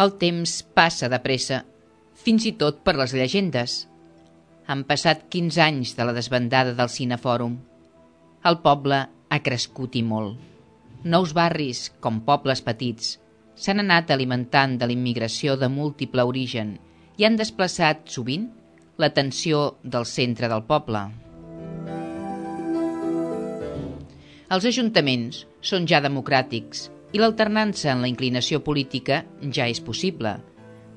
El temps passa de pressa, fins i tot per les llegendes. Han passat 15 anys de la desbandada del Cinefòrum. El poble ha crescut i molt. Nous barris, com pobles petits, s'han anat alimentant de l'immigració de múltiple origen i han desplaçat, sovint, l'atenció del centre del poble. Els ajuntaments són ja democràtics i l'alternança en la inclinació política ja és possible.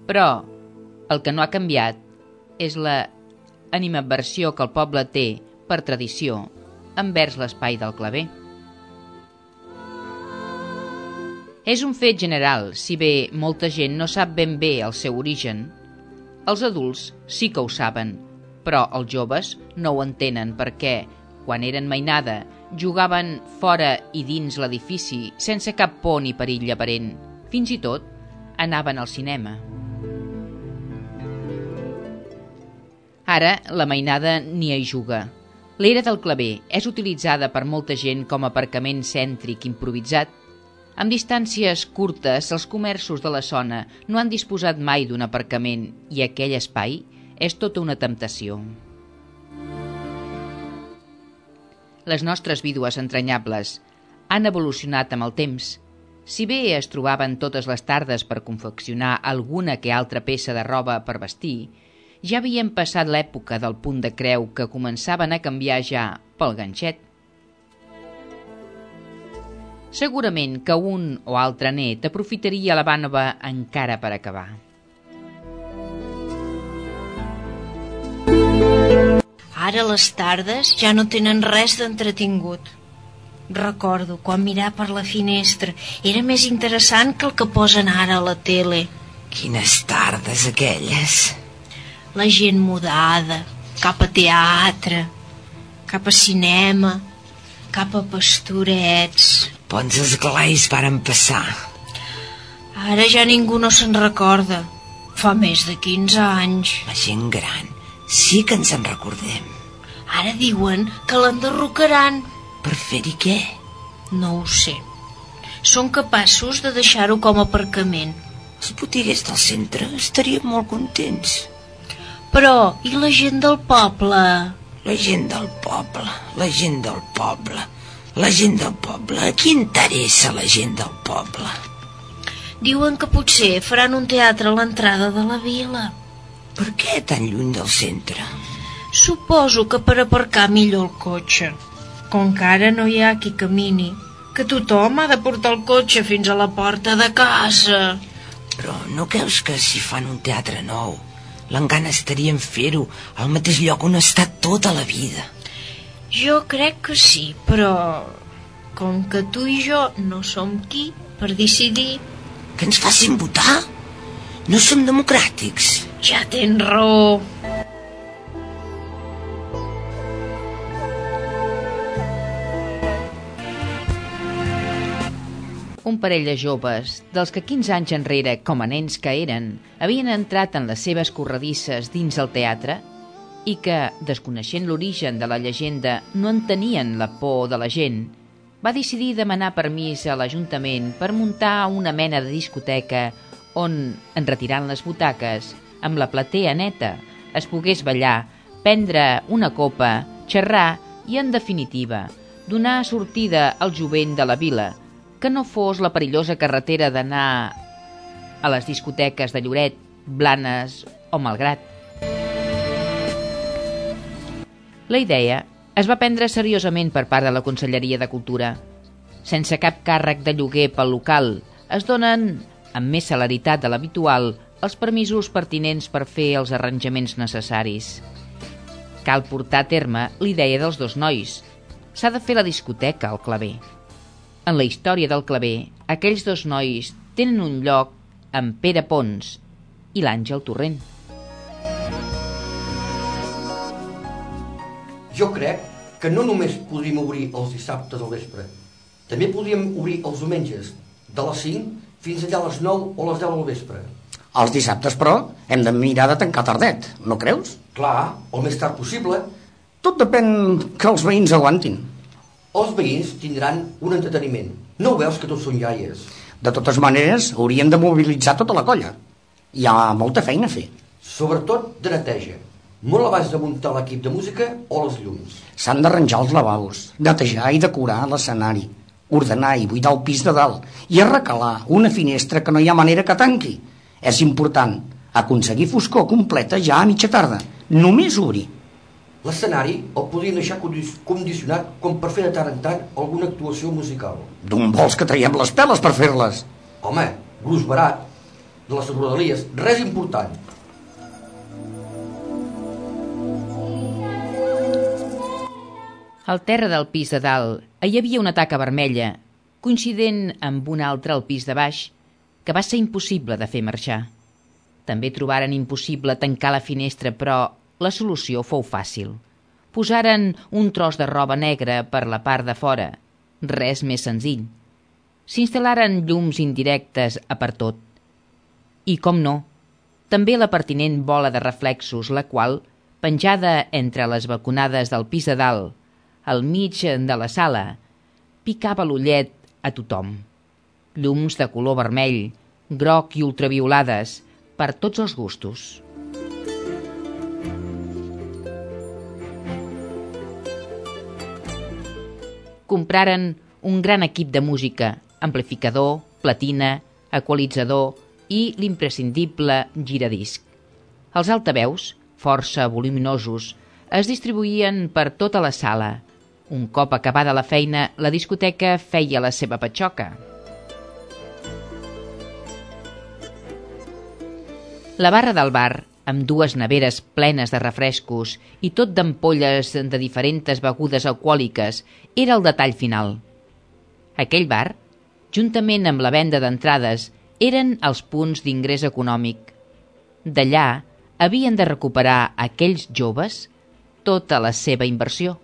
Però el que no ha canviat és la animadversió que el poble té, per tradició, envers l'espai del claver. És un fet general, si bé molta gent no sap ben bé el seu origen. Els adults sí que ho saben, però els joves no ho entenen perquè, quan eren mainada, jugaven fora i dins l'edifici sense cap por ni perill aparent. Fins i tot anaven al cinema. Ara la mainada ni hi juga. L'era del claver és utilitzada per molta gent com a aparcament cèntric improvisat. Amb distàncies curtes, els comerços de la zona no han disposat mai d'un aparcament i aquell espai és tota una temptació. Les nostres vídues entranyables han evolucionat amb el temps. Si bé es trobaven totes les tardes per confeccionar alguna que altra peça de roba per vestir, ja havien passat l'època del punt de creu que començaven a canviar ja pel ganxet. Segurament que un o altre net aprofitaria la bànova encara per acabar. Ara les tardes ja no tenen res d'entretingut. Recordo quan mirar per la finestra era més interessant que el que posen ara a la tele. Quines tardes aquelles la gent mudada, cap a teatre, cap a cinema, cap a pastorets. Bons esglais varen passar. Ara ja ningú no se'n recorda. Fa més de 15 anys. La gent gran sí que ens en recordem. Ara diuen que l'enderrocaran. Per fer-hi què? No ho sé. Són capaços de deixar-ho com a aparcament. Els botiguers del centre estarien molt contents. Però, i la gent del poble? La gent del poble, la gent del poble, la gent del poble. A qui interessa la gent del poble? Diuen que potser faran un teatre a l'entrada de la vila. Per què tan lluny del centre? Suposo que per aparcar millor el cotxe. Com que ara no hi ha qui camini, que tothom ha de portar el cotxe fins a la porta de casa. Però no creus que si fan un teatre nou l'engana estaria en fer-ho al mateix lloc on ha estat tota la vida. Jo crec que sí, però com que tu i jo no som qui per decidir... Que ens facin votar? No som democràtics. Ja tens raó. Un parell de joves, dels que 15 anys enrere, com a nens que eren, havien entrat en les seves corredisses dins el teatre i que, desconeixent l'origen de la llegenda, no entenien la por de la gent, va decidir demanar permís a l'Ajuntament per muntar una mena de discoteca on, en retirant les butaques, amb la platea neta, es pogués ballar, prendre una copa, xerrar i, en definitiva, donar sortida al jovent de la vila, que no fos la perillosa carretera d'anar a les discoteques de Lloret, Blanes o Malgrat. La idea es va prendre seriosament per part de la Conselleria de Cultura. Sense cap càrrec de lloguer pel local, es donen, amb més celeritat de l'habitual, els permisos pertinents per fer els arranjaments necessaris. Cal portar a terme l'idea dels dos nois. S'ha de fer la discoteca al claver. En la història del claver, aquells dos nois tenen un lloc amb Pere Pons i l'Àngel Torrent. Jo crec que no només podríem obrir els dissabtes al vespre, també podríem obrir els diumenges, de les 5 fins allà a les 9 o les 10 del vespre. Els dissabtes, però, hem de mirar de tancar tardet, no creus? Clar, el més tard possible. Tot depèn que els veïns aguantin. Els veïns tindran un entreteniment. No ho veus que tots són iaies? De totes maneres, haurien de mobilitzar tota la colla. Hi ha molta feina a fer. Sobretot de neteja. Molt abans de muntar l'equip de música o les llums. S'han d'arranjar els lavabos, netejar i decorar l'escenari, ordenar i buidar el pis de dalt i arrecalar una finestra que no hi ha manera que tanqui. És important aconseguir foscor completa ja a mitja tarda. Només obrir. L'escenari el podien deixar condi- condicionat com per fer de tant en tant alguna actuació musical. D'on vols que traiem les peles per fer-les? Home, gruix barat, de les rodalies, res important. Al terra del pis de dalt hi havia una taca vermella, coincident amb una altra al pis de baix, que va ser impossible de fer marxar. També trobaren impossible tancar la finestra, però la solució fou fàcil. Posaren un tros de roba negra per la part de fora, res més senzill. S'instal·laren llums indirectes a per tot. I, com no, també la pertinent bola de reflexos, la qual, penjada entre les balconades del pis de dalt, al mig de la sala, picava l'ullet a tothom. Llums de color vermell, groc i ultraviolades, per tots els gustos. Compraren un gran equip de música, amplificador, platina, equalitzador i l'imprescindible giradisc. Els altaveus, força voluminosos, es distribuïen per tota la sala. Un cop acabada la feina, la discoteca feia la seva patxoca. La barra del bar, amb dues neveres plenes de refrescos i tot d'ampolles de diferents begudes alcohòliques, era el detall final. Aquell bar, juntament amb la venda d'entrades, eren els punts d'ingrés econòmic. D'allà havien de recuperar aquells joves tota la seva inversió.